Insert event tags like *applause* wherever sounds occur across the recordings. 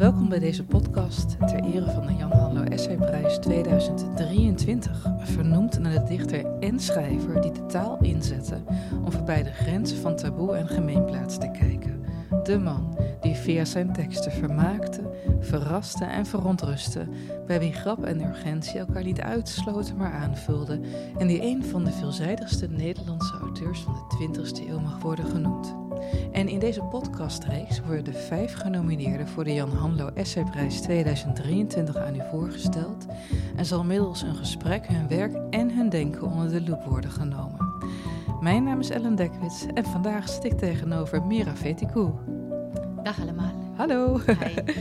Welkom bij deze podcast ter ere van de Jan Hanlo Essayprijs 2023. Vernoemd naar de dichter en schrijver die de taal inzette om voorbij de grenzen van taboe en gemeenplaats te kijken. De man die via zijn teksten vermaakte, verraste en verontrustte, bij wie grap en urgentie elkaar niet uitsloten maar aanvulden en die een van de veelzijdigste Nederlandse auteurs van de 20e eeuw mag worden genoemd. En in deze podcastreeks worden de vijf genomineerden voor de Jan Hanlo Essayprijs 2023 aan u voorgesteld en zal middels een gesprek hun werk en hun denken onder de loep worden genomen. Mijn naam is Ellen Dekwits en vandaag zit ik tegenover Mira Vetikou. Dag allemaal. Hallo! Hi. *laughs*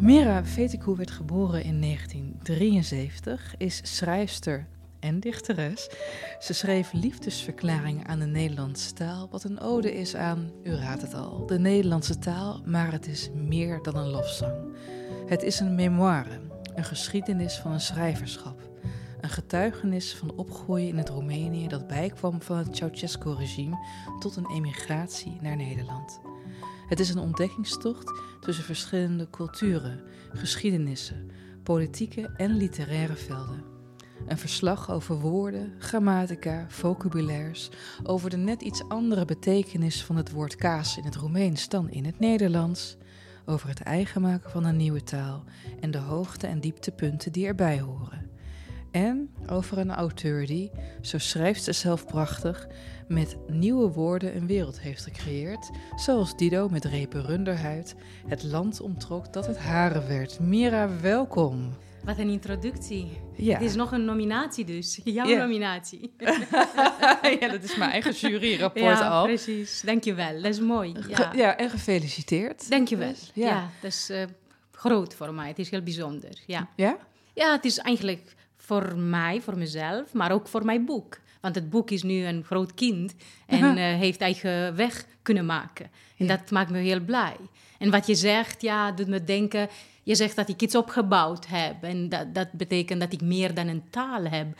Mira Vetikou werd geboren in 1973, is schrijfster en dichteres. Ze schreef liefdesverklaringen aan de Nederlandse taal, wat een ode is aan, u raadt het al, de Nederlandse taal, maar het is meer dan een lofzang. Het is een memoire, een geschiedenis van een schrijverschap. Een getuigenis van opgroeien in het Roemenië dat bijkwam van het Ceausescu-regime tot een emigratie naar Nederland. Het is een ontdekkingstocht tussen verschillende culturen, geschiedenissen, politieke en literaire velden. Een verslag over woorden, grammatica, vocabulaires, over de net iets andere betekenis van het woord kaas in het Roemeens dan in het Nederlands, over het eigen maken van een nieuwe taal en de hoogte- en dieptepunten die erbij horen. En over een auteur die, zo schrijft ze zelf prachtig, met nieuwe woorden een wereld heeft gecreëerd, zoals Dido met repen runderhuid het land omtrok dat het hare werd. Mira, welkom. Wat een introductie. Ja. Het is nog een nominatie dus. Jouw Ja. nominatie. *laughs* ja, dat is mijn eigen juryrapport ja, al. precies. Dankjewel. Dat is mooi. Ja. ja, en gefeliciteerd. Dankjewel. Dus, Ja. ja. dat is eh, groot voor mij. Het is heel bijzonder. Ja. Ja? ja, het is eigenlijk voor mij, voor mezelf, maar ook voor mijn boek. Want het boek is nu een groot kind en eh, heeft eigen weg kunnen maken. En dat maakt me heel blij. En wat je zegt, ja, doet me denken... Je zegt dat ik iets opgebouwd heb. En dat, dat betekent dat ik meer dan een taal heb.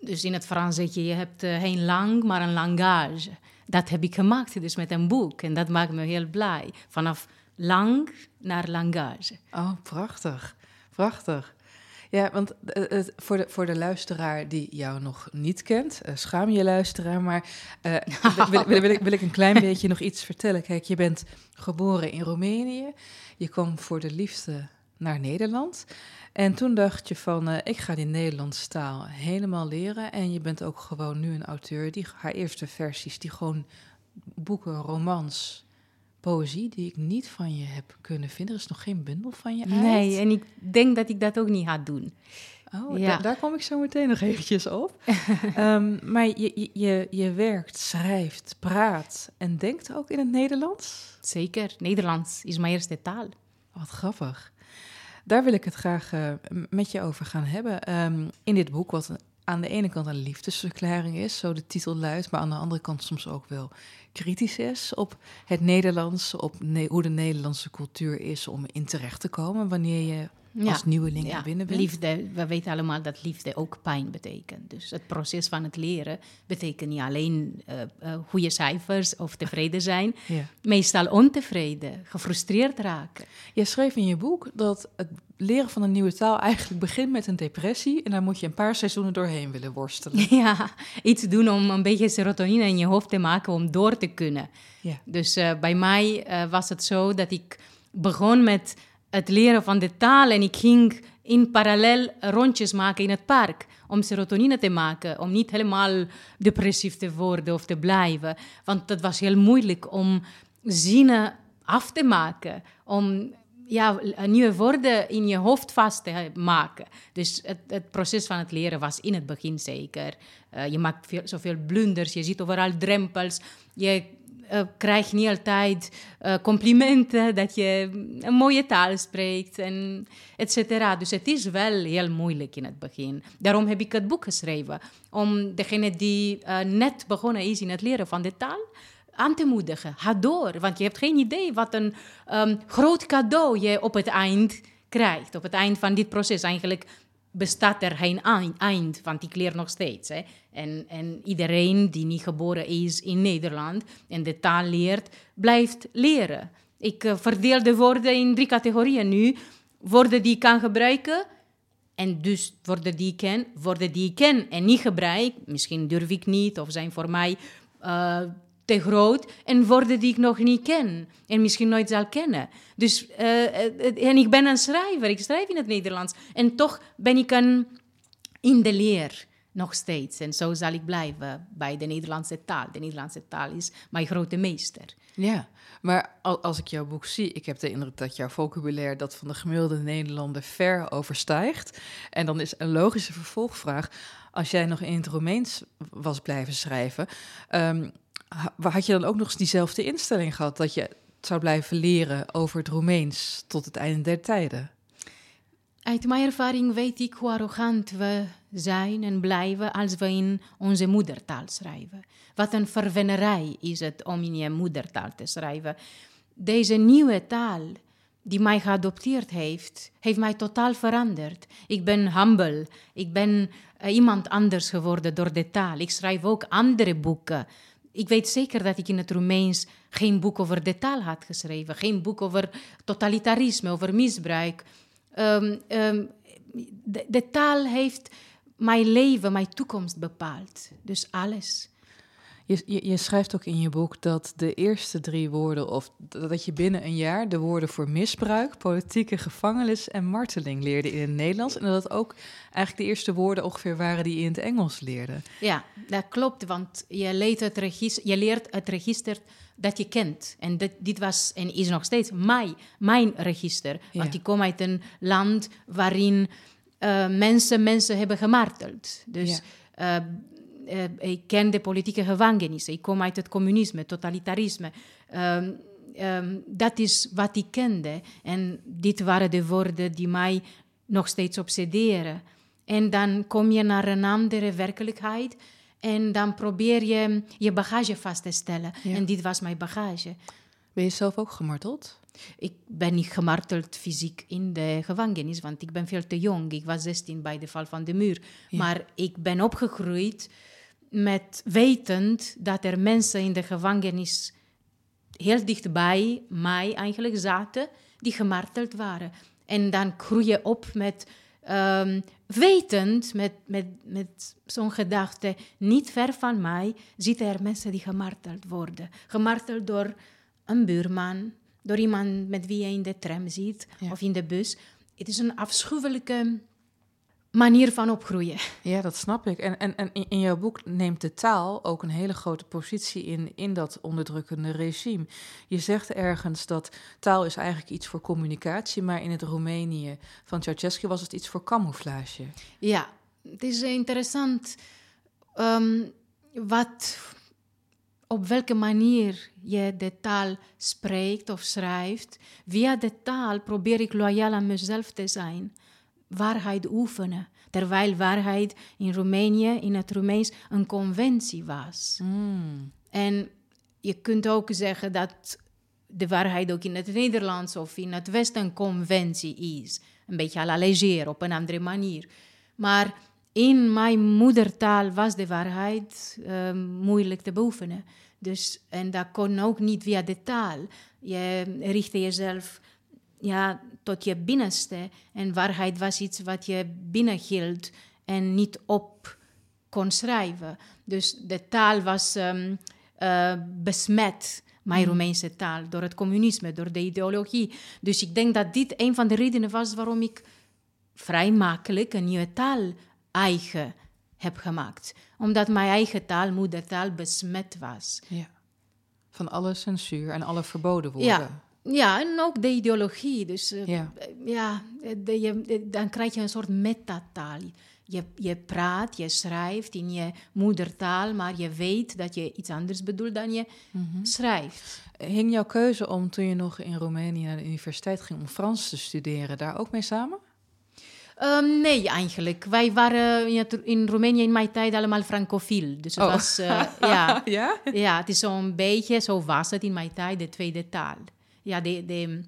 Dus in het Frans zeg je, je hebt eh, geen lang, maar een langage. Dat heb ik gemaakt, dus met een boek. En dat maakt me heel blij. Vanaf lang naar langage. Oh, prachtig. Prachtig. Ja, want eh, het- voor, de, voor de luisteraar die jou nog niet kent, eh, schaam je luisteraar, maar eh, *laughs* wil, ik, wil ik een klein beetje nog iets vertellen. Kijk, je bent geboren in Roemenië, je kwam voor de liefde naar Nederland. En toen dacht je van, eh, ik ga die Nederlandse taal helemaal leren. En je bent ook gewoon nu een auteur die haar eerste versies, die gewoon boeken, romans, poëzie, die ik niet van je heb kunnen vinden. Er is nog geen bundel van je uit. Nee, en ik denk dat ik dat ook niet ga doen. Oh, Ja. da- daar kom ik zo meteen nog eventjes op. *laughs* Ehm, maar je, je- je, je werkt, schrijft, praat en denkt ook in het Nederlands? Zeker, Nederlands is mijn eerste taal. Wat grappig. Daar wil ik het graag eh, met je over gaan hebben. Ehm, in dit boek, wat aan de ene kant een liefdesverklaring is, zo de titel luidt, maar aan de andere kant soms ook wel kritisch is op het Nederlands, op ne- hoe de Nederlandse cultuur is om in terecht te komen wanneer je als nieuweling ja, binnen bent. Liefde, we weten allemaal dat liefde ook pijn betekent. Dus het proces van het leren betekent niet alleen eh, eh, goede cijfers of tevreden *laughs* zijn. Ja. Meestal ontevreden, gefrustreerd raken. Je schreef in je boek dat het leren van een nieuwe taal eigenlijk begint met een depressie en daar moet je een paar seizoenen doorheen willen worstelen. *laughs* Ja, iets doen om een beetje serotonine in je hoofd te maken om door te kunnen. Ja. Dus uh, bij mij was het zo dat ik begon met het leren van de taal en ik ging in parallel rondjes maken in het park om serotonine te maken, om niet helemaal depressief te worden of te blijven. Want het was heel moeilijk om zinnen af te maken, om ja, nieuwe woorden in je hoofd vast te maken. Dus het, het proces van het leren was in het begin zeker. Uh, je maakt veel, zoveel blunders, je ziet overal drempels. Je uh, krijgt niet altijd uh, complimenten dat je een mooie taal spreekt, en et cetera. Dus het is wel heel moeilijk in het begin. Daarom heb ik het boek geschreven. Om degene die net begonnen is in het leren van de taal aan te moedigen. Ga door, want je hebt geen idee wat een um, groot cadeau je op het eind krijgt. Op het eind van dit proces eigenlijk bestaat er geen eind, want ik leer nog steeds. Hè. En, en iedereen die niet geboren is in Nederland en de taal leert, blijft leren. Ik uh, verdeel de woorden in drie categorieën nu. Woorden die ik kan gebruiken, en dus woorden die ik ken, woorden die ik ken en niet gebruik, misschien durf ik niet of zijn voor mij uh, groot en woorden die ik nog niet ken en misschien nooit zal kennen. Dus, uh, en ik ben een schrijver, ik schrijf in het Nederlands en toch ben ik een in de leer nog steeds. En zo zal ik blijven bij de Nederlandse taal. De Nederlandse taal is mijn grote meester. Ja, maar als ik jouw boek zie, ik heb de indruk dat jouw vocabulaire dat van de gemiddelde Nederlander ver overstijgt. En dan is een logische vervolgvraag, als jij nog in het Romeins was blijven schrijven, um, had je dan ook nog eens diezelfde instelling gehad dat je zou blijven leren over het Roemeens tot het einde der tijden? Uit mijn ervaring weet ik hoe arrogant we zijn en blijven als we in onze moedertaal schrijven. Wat een verwennerij is het om in je moedertaal te schrijven. Deze nieuwe taal die mij geadopteerd heeft, heeft mij totaal veranderd. Ik ben humble, ik ben uh, iemand anders geworden door de taal. Ik schrijf ook andere boeken ik weet zeker dat ik in het Roemeens geen boek over de taal had geschreven, geen boek over totalitarisme, over misbruik. Um, de, de, taal heeft mijn leven, mijn toekomst bepaald. Dus alles. Je, je, je, schrijft ook in je boek dat de eerste drie woorden, of dat je binnen een jaar de woorden voor misbruik, politieke gevangenis en marteling leerde in het Nederlands. En dat dat ook eigenlijk de eerste woorden ongeveer waren die je in het Engels leerde. Ja, dat klopt, want je leert het register, je leert het register dat je kent. En dit, dit was en is nog steeds mijn, mijn register. Want ik kom uit een land waarin uh, mensen mensen hebben gemarteld. Dus ja. uh, ik ken de politieke gevangenissen. Ik kom uit het communisme, totalitarisme. Um, um, dat is wat ik kende. En dit waren de woorden die mij nog steeds obsederen. En dan kom je naar een andere werkelijkheid. En dan probeer je je bagage vast te stellen. Ja. En dit was mijn bagage. Ben je zelf ook gemarteld? Ik ben niet gemarteld fysiek in de gevangenis, want ik ben veel te jong. Ik was 16 bij de val van de muur. Ja. Maar ik ben opgegroeid met wetend dat er mensen in de gevangenis heel dichtbij mij eigenlijk zaten, die gemarteld waren. En dan groei je op met um, wetend, met, met, met zo'n gedachte, niet ver van mij zitten er mensen die gemarteld worden. Gemarteld door een buurman, door iemand met wie je in de tram zit ja. of in de bus. Het is een afschuwelijke manier van opgroeien. Ja, dat snap ik. En, en, en in jouw boek neemt de taal ook een hele grote positie in, in dat onderdrukkende regime. Je zegt ergens dat taal is eigenlijk iets voor communicatie, maar in het Roemenië van Ceausescu was het iets voor camouflage. Ja, het is interessant um, wat, op welke manier je de taal spreekt of schrijft. Via de taal probeer ik loyaal aan mezelf te zijn waarheid oefenen. Terwijl waarheid in Roemenië, in het Roemeens, een conventie was. Mm. En je kunt ook zeggen dat de waarheid ook in het Nederlands of in het Westen een conventie is. Een beetje à la légère, op een andere manier. Maar in mijn moedertaal was de waarheid uh, moeilijk te beoefenen. Dus, en dat kon ook niet via de taal. Je richtte jezelf ja, tot je binnenste. En waarheid was iets wat je binnenhield en niet op kon schrijven. Dus de taal was um, uh, besmet, mijn Roemeense taal, door het communisme, door de ideologie. Dus ik denk dat dit een van de redenen was waarom ik vrij makkelijk een nieuwe taal eigen heb gemaakt. Omdat mijn eigen taal, moedertaal, besmet was. Ja. Van alle censuur en alle verboden woorden. Ja. Ja, en ook de ideologie. Dus uh, ja, ja de, je, dan krijg je een soort metataal. Je, je praat, je schrijft in je moedertaal, maar je weet dat je iets anders bedoelt dan je mm -hmm. schrijft. Hing jouw keuze om toen je nog in Roemenië naar de universiteit ging om Frans te studeren daar ook mee samen? Um, nee, eigenlijk. Wij waren in Roemenië in mijn tijd allemaal francofiel. Dus het oh. was, uh, ja, *laughs* ja? ja, het is zo'n beetje, zo was het in mijn tijd, de tweede taal. Ja, de, de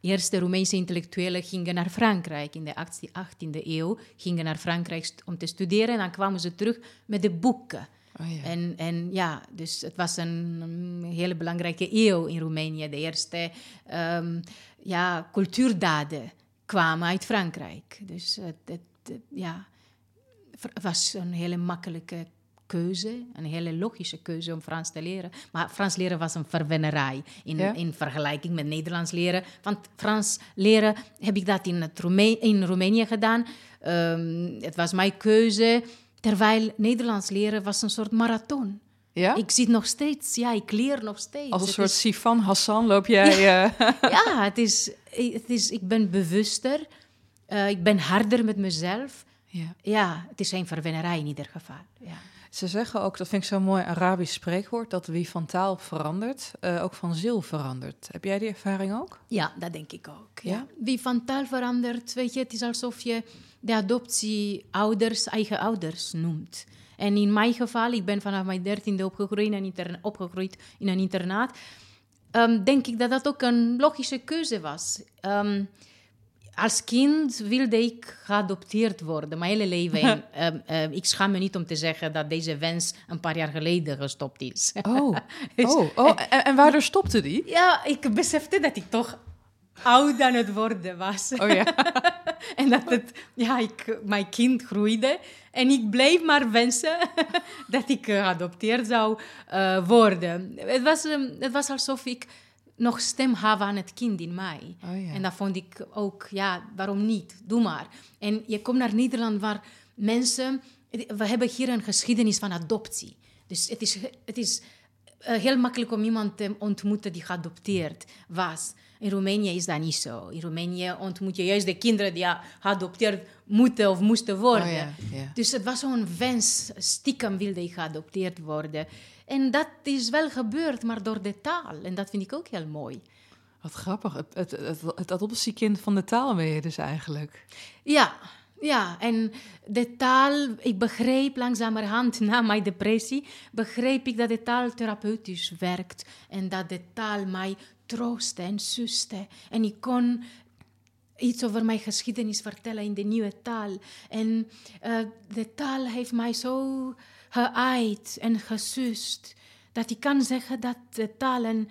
eerste Roemeense intellectuelen gingen naar Frankrijk in de 18e eeuw, gingen naar Frankrijk om te studeren en dan kwamen ze terug met de boeken. Oh, ja. En, en ja, dus het was een, een hele belangrijke eeuw in Roemenië. De eerste um, ja, cultuurdaden kwamen uit Frankrijk. Dus het, het, het, ja, was een hele makkelijke keuze, een hele logische keuze om Frans te leren. Maar Frans leren was een verwennerij in, Ja? in vergelijking met Nederlands leren. Want Frans leren heb ik dat in, het Roeme- in Roemenië gedaan. Ehm, het was mijn keuze, terwijl Nederlands leren was een soort marathon. Ja? Ik zit nog steeds, ja, ik leer nog steeds. Als een Het soort is- Sifan Hassan loop *laughs* jij... eh, *laughs* ja, het is, het is, ik ben bewuster, eh, ik ben harder met mezelf. ja. Ja, het is geen verwennerij in ieder geval. Ja. Ze zeggen ook, dat vind ik zo'n mooi Arabisch spreekwoord, dat wie van taal verandert, eh, ook van ziel verandert. Heb jij die ervaring ook? Ja, dat denk ik ook. Ja. Ja? Wie van taal verandert, weet je, het is alsof je de adoptie ouders eigen ouders noemt. En in mijn geval, ik ben vanaf mijn dertiende opgegroeid, in een inter- opgegroeid in een internaat, ehm, denk ik dat dat ook een logische keuze was. Ehm, als kind wilde ik geadopteerd worden, mijn hele leven. *laughs* En, ehm, ehm, ik schaam me niet om te zeggen dat deze wens een paar jaar geleden gestopt is. Oh, *laughs* oh, oh. *laughs* En, en waardoor stopte die? Ja, ik besefte dat ik toch oud aan het worden was. Oh ja. en dat het, ja, ik, mijn kind groeide. En ik bleef maar wensen dat ik eh, geadopteerd zou eh, worden. Het was, ehm, het was alsof ik nog stem had aan het kind in mij. Oh ja. En dat vond ik ook, ja, waarom niet? Doe maar. En je komt naar Nederland waar mensen... We hebben hier een geschiedenis van adoptie. Dus het is, het is heel makkelijk om iemand te ontmoeten die geadopteerd was. In Roemenië is dat niet zo. In Roemenië ontmoet je juist de kinderen die geadopteerd moeten of moesten worden. Oh ja, ja. Dus het was zo'n wens. Stiekem wilde ik geadopteerd worden. En dat is wel gebeurd, maar door de taal. En dat vind ik ook heel mooi. Wat grappig. Het, het, het, het adoptiekind van de taal ben je dus eigenlijk. Ja, ja, en de taal, ik begreep langzamerhand na mijn depressie, begreep ik dat de taal therapeutisch werkt en dat de taal mij troostte en suste. En ik kon iets over mijn geschiedenis vertellen in de nieuwe taal. En eh, de taal heeft mij zo geaaid en gesust, dat ik kan zeggen dat de taal een,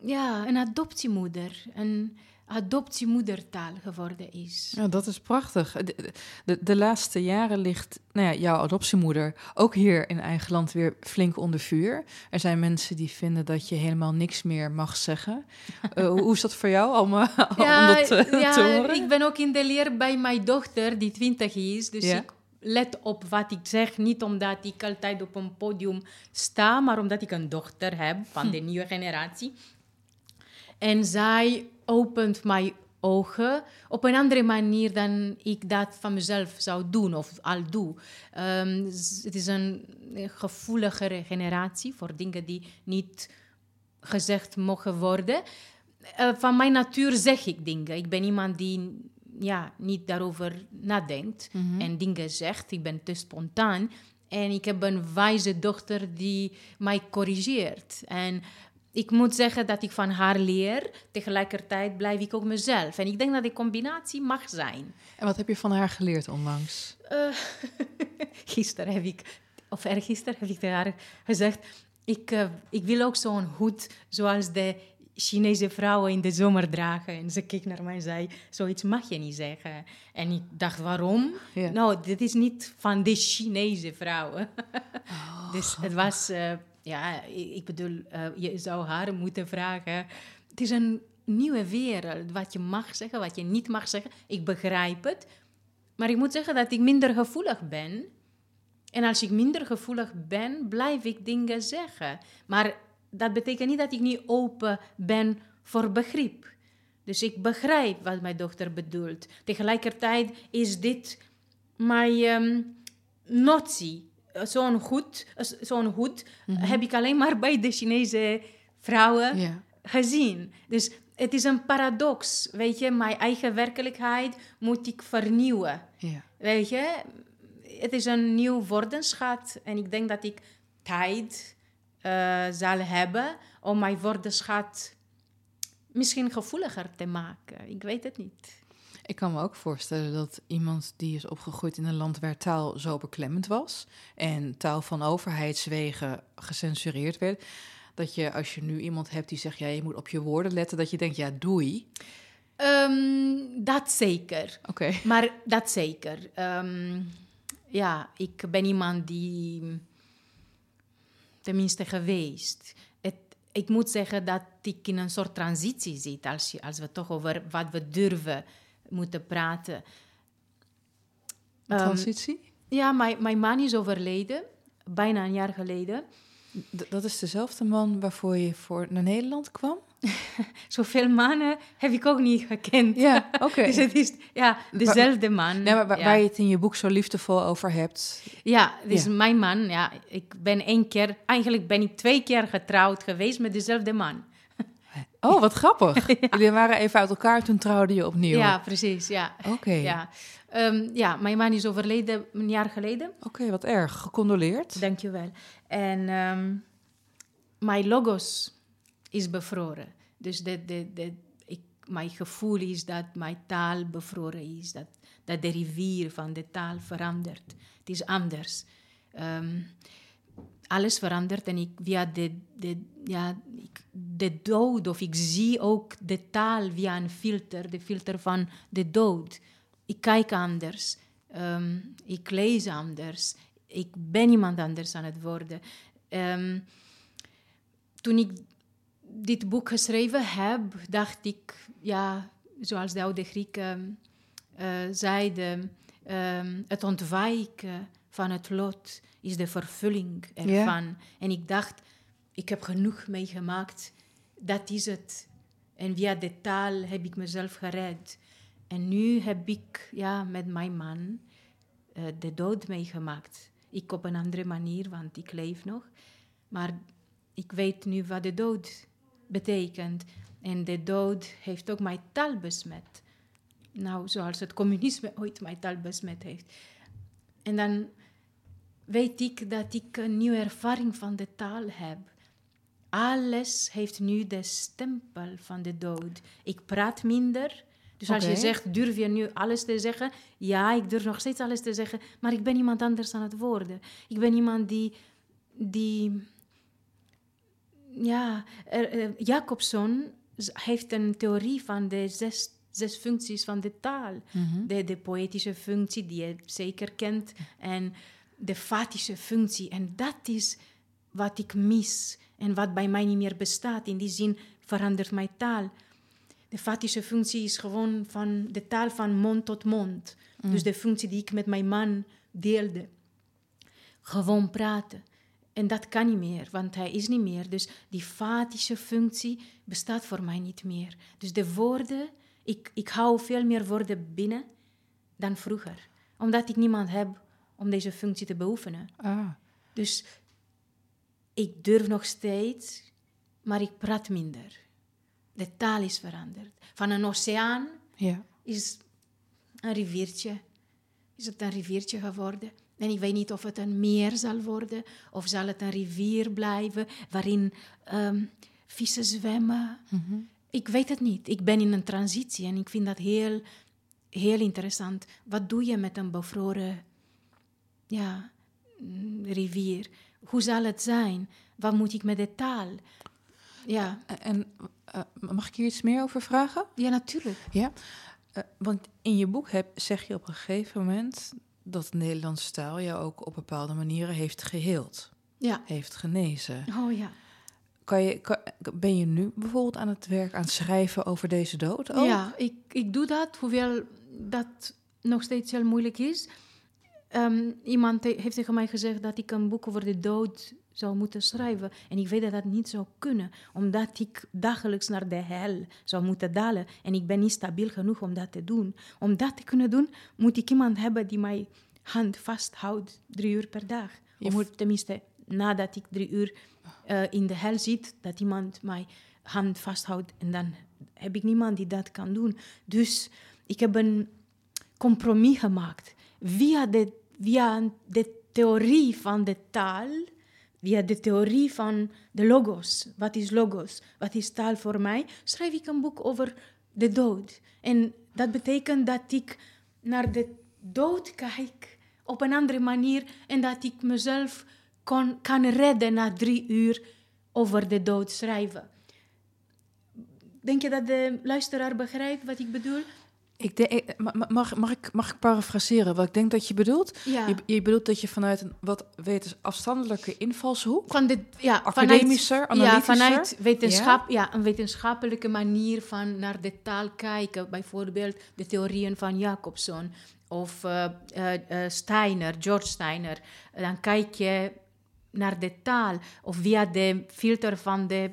ja, een adoptiemoeder, een adoptiemoedertaal geworden is. Ja, dat is prachtig. De, de, de laatste jaren ligt nou ja, jouw adoptiemoeder ook hier in eigen land weer flink onder vuur. Er zijn mensen die vinden dat je helemaal niks meer mag zeggen. Uh, hoe is dat voor jou om, *laughs* uh, om dat uh, ja, te horen? ik ben ook in de leer bij mijn dochter, die 20 is. Dus Ja. ik let op wat ik zeg. Niet omdat ik altijd op een podium sta, maar omdat ik een dochter heb van de nieuwe generatie. En zij opent mijn ogen op een andere manier dan ik dat van mezelf zou doen of al doe. Ehm, het is een gevoeligere generatie voor dingen die niet gezegd mogen worden. Eh, van mijn natuur zeg ik dingen. Ik ben iemand die ja, niet daarover nadenkt en dingen zegt. Ik ben te spontaan. En ik heb een wijze dochter die mij corrigeert. En ik moet zeggen dat ik van haar leer. Tegelijkertijd blijf ik ook mezelf. En ik denk dat die combinatie mag zijn. En wat heb je van haar geleerd onlangs? Eh, *laughs* gisteren heb ik, of ergisteren heb ik tegen haar gezegd... Ik, eh, ik wil ook zo'n hoed zoals de Chinese vrouwen in de zomer dragen. En ze keek naar mij en zei, zoiets mag je niet zeggen. En ik dacht, waarom? Ja. Nou, dit is niet van de Chinese vrouwen. *laughs* dus het was, eh, ja, ik bedoel, eh, je zou haar moeten vragen. Het is een nieuwe wereld, wat je mag zeggen, wat je niet mag zeggen. Ik begrijp het. Maar ik moet zeggen dat ik minder gevoelig ben. En als ik minder gevoelig ben, blijf ik dingen zeggen. Maar dat betekent niet dat ik niet open ben voor begrip. Dus ik begrijp wat mijn dochter bedoelt. Tegelijkertijd is dit mijn ehm, notie. Eh, Zo'n goed, eh, zo'n hoed heb ik alleen maar bij de Chinese vrouwen gezien. Dus het is een paradox. Weet je, mijn eigen werkelijkheid moet ik vernieuwen. Ja. Weet je, het is een nieuw woordenschat en ik denk dat ik tijd eh, zal hebben om mijn woordenschat misschien gevoeliger te maken. Ik weet het niet. Ik kan me ook voorstellen dat iemand die is opgegroeid in een land waar taal zo beklemmend was en taal van overheidswegen gecensureerd werd, dat je als je nu iemand hebt die zegt ja je moet op je woorden letten, dat je denkt ja doei. Ehm, dat zeker. Oké. Maar dat zeker. Ehm, ja, ik ben iemand die tenminste geweest. Het, ik moet zeggen dat ik in een soort transitie zit als, je, als we toch over wat we durven moeten praten. Ehm, Transitie? ja, mijn, mijn man is overleden, bijna een jaar geleden. D- dat is dezelfde man waarvoor je voor naar Nederland kwam? *laughs* Zoveel mannen heb ik ook niet gekend. Ja, *laughs* oké. dus het is ja, dezelfde man. Nee, maar waar, ja. waar je het in je boek zo liefdevol over hebt. Ja, dus Ja. mijn man, ja, ik ben één keer, eigenlijk ben ik twee keer getrouwd geweest met dezelfde man. Oh, wat grappig. *laughs* Jullie waren even uit elkaar, toen trouwde je opnieuw. Ja, precies, ja. Oké, Ja. Ehm, ja, mijn man is overleden een jaar geleden. Oké, wat erg. Gecondoleerd. Dankjewel. En ehm, mijn logos is bevroren. Dus de, de, de, ik, mijn gevoel is dat mijn taal bevroren is. Dat, dat de rivier van de taal verandert. Het is anders. Ehm, alles verandert en ik via de, de, ja, de dood, of ik zie ook de taal via een filter, de filter van de dood. Ik kijk anders, Ehm, ik lees anders, ik ben iemand anders aan het worden. Ehm, toen ik dit boek geschreven heb, dacht ik, ja, zoals de oude Grieken eh, zeiden, ehm, het ontwijken van het lot is de vervulling ervan. En ik dacht, ik heb genoeg meegemaakt, dat is het. En via de taal heb ik mezelf gered. En nu heb ik ja, met mijn man eh, de dood meegemaakt. Ik op een andere manier, want ik leef nog. Maar ik weet nu wat de dood betekent. En de dood heeft ook mijn taal besmet. Nou, zoals het communisme *laughs* ooit mijn taal besmet heeft. En dan weet ik dat ik een nieuwe ervaring van de taal heb. Alles heeft nu de stempel van de dood. Ik praat minder. Dus als je zegt, durf je nu alles te zeggen? Ja, ik durf nog steeds alles te zeggen, maar ik ben iemand anders aan het worden. Ik ben iemand die, die ja, er, eh, Jacobson heeft een theorie van de zes, zes functies van de taal. de, de poëtische functie, die je zeker kent, en de fatische functie. En dat is wat ik mis en wat bij mij niet meer bestaat. In die zin verandert mijn taal. De fatische functie is gewoon van de taal van mond tot mond. Dus de functie die ik met mijn man deelde. Gewoon praten. En dat kan niet meer, want hij is niet meer. Dus die fatische functie bestaat voor mij niet meer. Dus de woorden, ik, ik hou veel meer woorden binnen dan vroeger. Omdat ik niemand heb om deze functie te beoefenen. Ah, Dus ik durf nog steeds, maar ik praat minder. De taal is veranderd. Van een oceaan ja. is een riviertje. Is het een riviertje geworden? En ik weet niet of het een meer zal worden of zal het een rivier blijven waarin ehm, vissen zwemmen. Ik weet het niet. Ik ben in een transitie en ik vind dat heel, heel interessant. Wat doe je met een bevroren ja, mm, rivier? Hoe zal het zijn? Wat moet ik met de taal? Ja, En eh, mag ik hier iets meer over vragen? ja natuurlijk. Ja, eh, want in je boek heb, zeg je op een gegeven moment dat de Nederlandse taal jou ook op bepaalde manieren heeft geheeld, Ja. heeft genezen. Oh ja. Kan je, kan- ben je nu bijvoorbeeld aan het werk aan het schrijven over deze dood? Ook? Ja, ik, ik doe dat, hoewel dat nog steeds heel moeilijk is. Ehm, iemand he- heeft tegen mij gezegd dat ik een boek over de dood zou moeten schrijven. En ik weet dat dat niet zou kunnen, omdat ik dagelijks naar de hel zou moeten dalen. En ik ben niet stabiel genoeg om dat te doen. Om dat te kunnen doen, moet ik iemand hebben die mij hand vasthoudt drie uur per dag. Je moet- tenminste, nadat ik drie uur eh, in de hel zit, dat iemand mij hand vasthoudt. En dan heb ik niemand die dat kan doen. Dus ik heb een compromis gemaakt. Via de, via de theorie van de taal, via de theorie van de logos. Wat is logos? Wat is taal voor mij? Schrijf ik een boek over de dood. En dat betekent dat ik naar de dood kijk op een andere manier en dat ik mezelf kon, kan redden na drie uur over de dood schrijven. Denk je dat de luisteraar begrijpt wat ik bedoel? Ik denk, mag, mag, ik, mag ik parafraseren wat ik denk dat je bedoelt? Ja. Je, je bedoelt dat je vanuit een wat wetens afstandelijke invalshoek... Van de, ja, Academischer, vanuit, ja, analytischer? vanuit wetenschap, ja? een wetenschappelijke manier van naar de taal kijken. Bijvoorbeeld de theorieën van Jacobson of eh, eh, eh, Steiner, George Steiner. Dan kijk je naar de taal of via de filter van de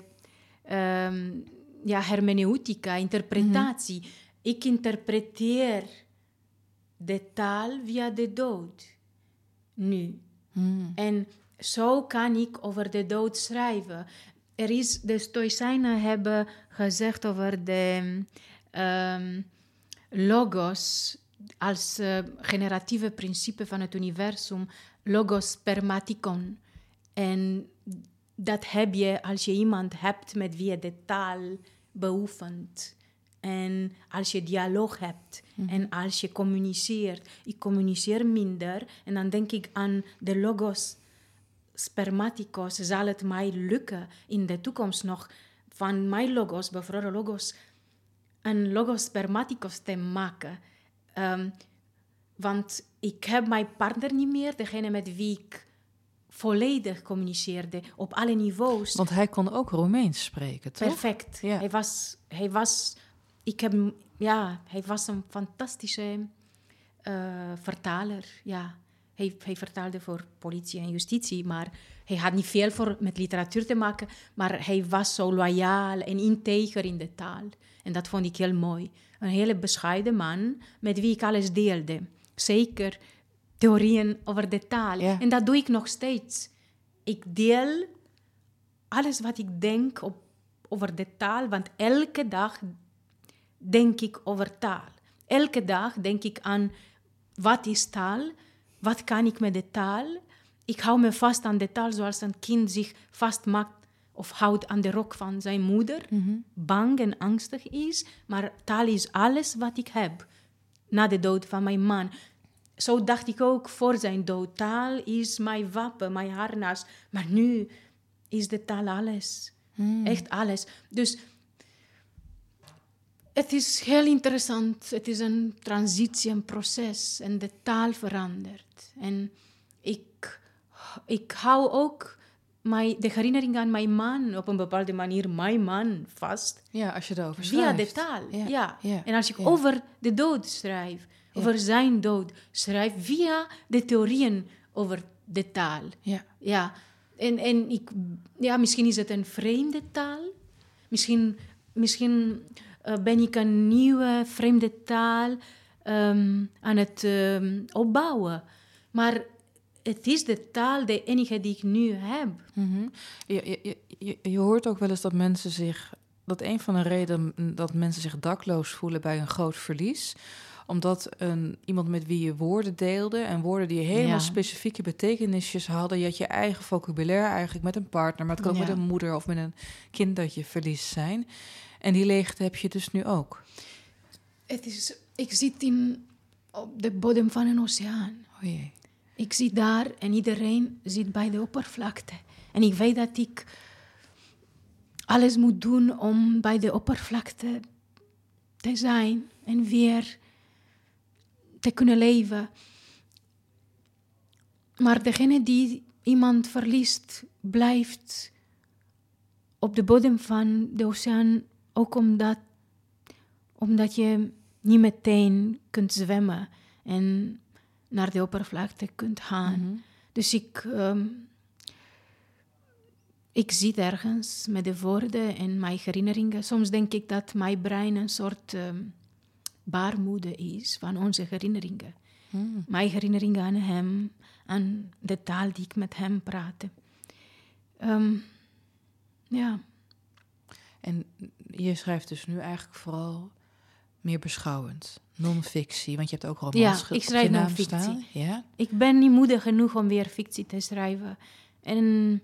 ehm, ja, hermeneutica, interpretatie. Ik interpreteer de taal via de dood. Nu. En zo kan ik over de dood schrijven. Er is, de Stoïcijnen hebben gezegd over de ehm, logos als eh, generatieve principe van het universum, logos spermaticon. En dat heb je als je iemand hebt met wie je de taal beoefent. En als je dialoog hebt en als je communiceert. Ik communiceer minder en dan denk ik aan de logos spermaticos. Zal het mij lukken in de toekomst nog van mijn logos, bevroren logos, een logos spermaticos te maken? Ehm, want ik heb mijn partner niet meer, degene met wie ik volledig communiceerde op alle niveaus. Want hij kon ook Roemeens spreken, toch? Perfect. Ja. Hij was, hij was, ik heb, ja, hij was een fantastische eh, vertaler. Ja. Hij, hij vertaalde voor politie en justitie, maar hij had niet veel voor, met literatuur te maken, maar hij was zo loyaal en integer in de taal. En dat vond ik heel mooi. Een hele bescheiden man met wie ik alles deelde. Zeker theorieën over de taal. Ja. En dat doe ik nog steeds. Ik deel alles wat ik denk op, over de taal, want elke dag denk ik over taal. Elke dag denk ik aan wat is taal, wat kan ik met de taal. Ik hou me vast aan de taal zoals een kind zich vastmaakt of houdt aan de rok van zijn moeder, bang en angstig is. Maar taal is alles wat ik heb na de dood van mijn man. Zo dacht ik ook voor zijn dood. Taal is mijn wapen, mijn harnas. Maar nu is de taal alles. Echt alles. Dus het is heel interessant. Het is een transitie, een proces. En de taal verandert. En ik, ik hou ook mijn, de herinnering aan mijn man op een bepaalde manier, mijn man, vast. Ja, als je erover Via de schrijft. taal, Ja, ja. ja, En als ik ja. over de dood schrijf, over zijn dood schrijf, via de theorieën over de taal. Ja. Ja, en, en ik, ja, misschien is het een vreemde taal. Misschien, misschien eh, ben ik een nieuwe vreemde taal ehm, aan het ehm, opbouwen. Maar het is de taal, de enige die ik nu heb. Mhm. je, je, je- je, je hoort ook wel eens dat mensen zich... Dat een van de redenen dat mensen zich dakloos voelen bij een groot verlies... omdat een, iemand met wie je woorden deelde... en woorden die helemaal Ja. specifieke betekenisjes hadden... je had je eigen vocabulaire eigenlijk met een partner... maar het kan ook Ja. met een moeder of met een kind dat je verliest zijn. En die leegte heb je dus nu ook. Het is, ik zit in, op de bodem van een oceaan. Oh jee. Ik zit daar en iedereen zit bij de oppervlakte. En ik weet dat ik alles moet doen om bij de oppervlakte te zijn en weer te kunnen leven. Maar degene die iemand verliest, blijft op de bodem van de oceaan, ook omdat, omdat je niet meteen kunt zwemmen en naar de oppervlakte kunt gaan. Dus ik, ehm, ik zit ergens met de woorden en mijn herinneringen. Soms denk ik dat mijn brein een soort ehm, baarmoeder is van onze herinneringen. Mijn herinneringen aan hem, aan de taal die ik met hem praatte. Ehm, ja. En je schrijft dus nu eigenlijk vooral meer beschouwend, non-fictie, want je hebt ook romans Ja, ik schrijf non-fictie. Ja? Ik ben niet moedig genoeg om weer fictie te schrijven. En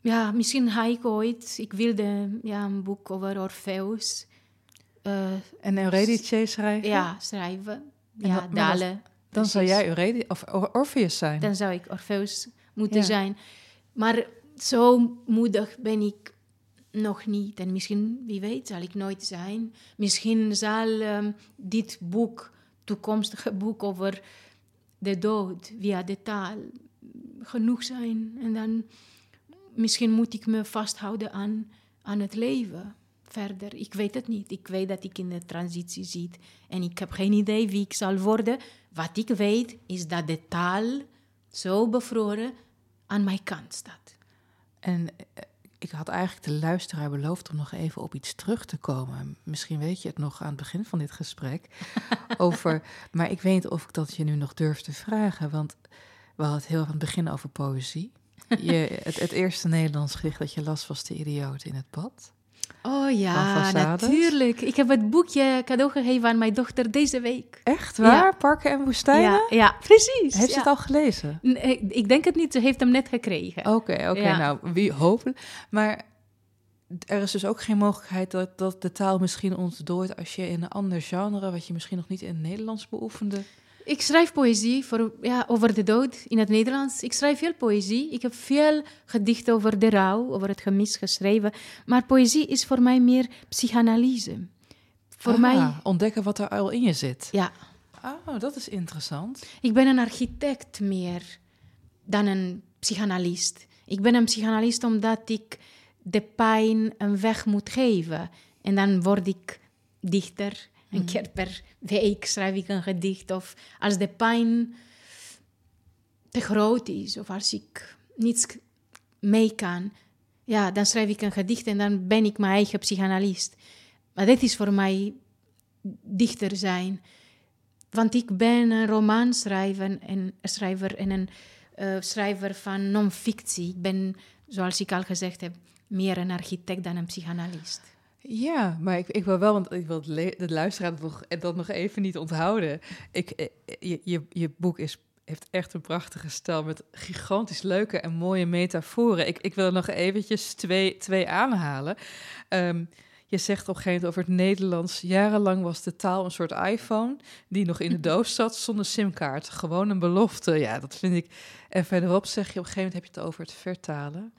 ja, misschien ga ik ooit... Ik wilde ja, een boek over Orpheus eh, En Eurydice schrijven? ja, schrijven. En Ja, Dalen. Dan zou precies. jij Eurydice of Or- Orpheus zijn. Dan zou ik Orpheus moeten Ja. zijn. Maar zo moedig ben ik nog niet. En misschien, wie weet, zal ik nooit zijn. Misschien zal ehm, dit boek, toekomstige boek over de dood via de taal, genoeg zijn. En dan misschien moet ik me vasthouden aan, aan het leven verder. Ik weet het niet. Ik weet dat ik in de transitie zit. En ik heb geen idee wie ik zal worden. Wat ik weet is dat de taal zo bevroren aan mijn kant staat. En eh, ik had eigenlijk de luisteraar beloofd om nog even op iets terug te komen. Misschien weet je het nog aan het begin van dit gesprek. *laughs* over, maar ik weet niet of ik dat je nu nog durf te vragen. Want we hadden het heel aan het begin over poëzie. *laughs* Je, het, het eerste Nederlands gedicht dat je las was De Idioot in het Bad. Oh ja, natuurlijk. Ik heb het boekje cadeau gegeven aan mijn dochter deze week. Echt waar? Ja. Parken en woestijnen? Ja, ja precies. Heeft ze ja. het al gelezen? Nee, Ik denk het niet, ze heeft hem net gekregen. Oké, oké, nou, wie hopelijk. Maar er is dus ook geen mogelijkheid dat, dat de taal misschien ontdooit als je in een ander genre, wat je misschien nog niet in het Nederlands beoefende. Ik schrijf poëzie voor, ja, over de dood in het Nederlands. Ik schrijf veel poëzie. Ik heb veel gedichten over de rouw, over het gemis geschreven. Maar poëzie is voor mij meer psychanalyse. Voor Ah, mij, Ontdekken wat er al in je zit. ja. Oh, dat is interessant. Ik ben een architect meer dan een psychanalist. Ik ben een psychanalist omdat ik de pijn een weg moet geven. En dan word ik dichter. Een keer per week schrijf ik een gedicht. Of als de pijn te groot is, of als ik niets mee kan, ja, dan schrijf ik een gedicht en dan ben ik mijn eigen psychanalist. Maar dit is voor mij dichter zijn. Want ik ben een romanschrijver en, schrijver en een eh, schrijver van non-fictie. Ik ben, zoals ik al gezegd heb, meer een architect dan een psychanalist. Ja, maar ik, ik wil wel, want ik wil de, luisteraar dat nog, dat nog even niet onthouden. Ik, eh, je, je, je boek is, heeft echt een prachtige stijl met gigantisch leuke en mooie metaforen. Ik, ik wil er nog eventjes twee, twee aanhalen. Ehm, je zegt op een gegeven moment over het Nederlands. Jarenlang was de taal een soort iPhone die nog in de doos zat zonder simkaart. Gewoon een belofte. Ja, dat vind ik. En verderop zeg je op een gegeven moment heb je het over het vertalen.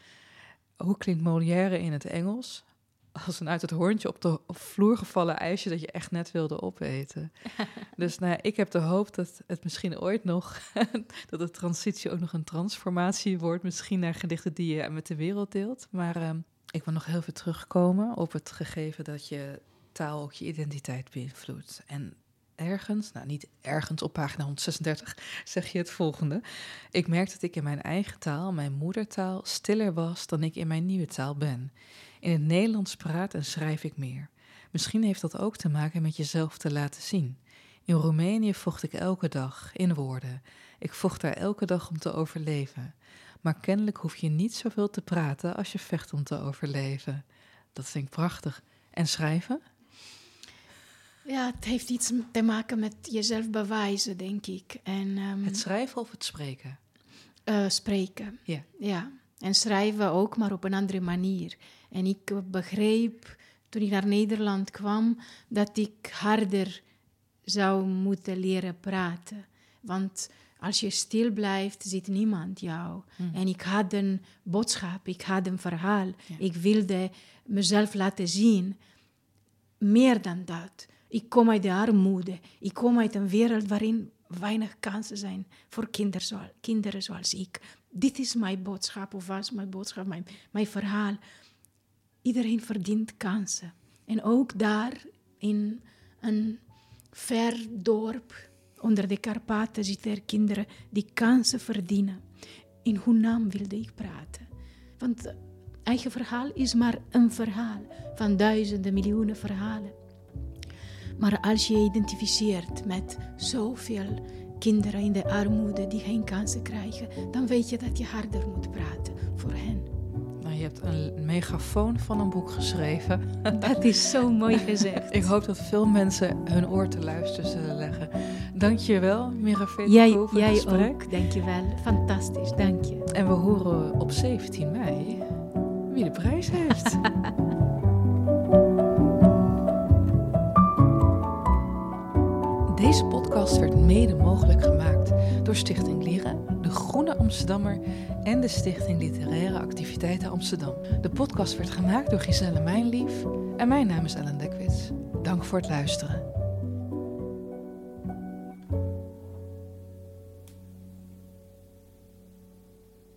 Hoe klinkt Molière in het Engels? Als een uit het hoorntje op de vloer gevallen ijsje dat je echt net wilde opeten. *laughs* dus nou, ik heb de hoop dat het misschien ooit nog, *laughs* dat de transitie ook nog een transformatie wordt. Misschien naar gedichten die je met de wereld deelt. Maar ehm, ik wil nog heel veel terugkomen op het gegeven dat je taal ook je identiteit beïnvloedt. En ergens, nou niet ergens op pagina 136, *laughs* zeg je het volgende. Ik merk dat ik in mijn eigen taal, mijn moedertaal, stiller was dan ik in mijn nieuwe taal ben. In het Nederlands praat en schrijf ik meer. Misschien heeft dat ook te maken met jezelf te laten zien. In Roemenië vocht ik elke dag, in woorden. Ik vocht daar elke dag om te overleven. Maar kennelijk hoef je niet zoveel te praten als je vecht om te overleven. Dat vind ik prachtig. En schrijven? Ja, het heeft iets te maken met jezelf bewijzen, denk ik. En ehm, Het schrijven of het spreken? eh, spreken. Ja. Ja, en schrijven ook, maar op een andere manier. En ik begreep toen ik naar Nederland kwam dat ik harder zou moeten leren praten. Want als je stil blijft, ziet niemand jou. En ik had een boodschap, ik had een verhaal. Ik wilde mezelf laten zien. Meer dan dat. Ik kom uit de armoede. Ik kom uit een wereld waarin weinig kansen zijn voor kinderen, zoals, kinderen zoals ik. Dit is mijn boodschap, of was mijn boodschap, mijn, mijn verhaal. Iedereen verdient kansen. En ook daar in een ver dorp onder de Karpaten zitten er kinderen die kansen verdienen. In hun naam wilde ik praten. Want eigen verhaal is maar een verhaal van duizenden, miljoenen verhalen. Maar als je je identificeert met zoveel kinderen in de armoede die geen kansen krijgen, dan weet je dat je harder moet praten voor hen. Nou, je hebt een megafoon van een boek geschreven. *laughs* Dat is zo mooi gezegd. Ik hoop dat veel mensen hun oor te luisteren zullen leggen. Dank je wel, Jij, voor het jij gesprek. ook, dank je wel. Fantastisch, dank je. En we horen op 17 mei wie de prijs heeft. *laughs* Deze podcast werd mede mogelijk gemaakt door Stichting Lieren, de Groene Amsterdammer en de Stichting Literaire Activiteiten Amsterdam. De podcast werd gemaakt door Giselle Mijnlief en mijn naam is Ellen Dekwits. Dank voor het luisteren.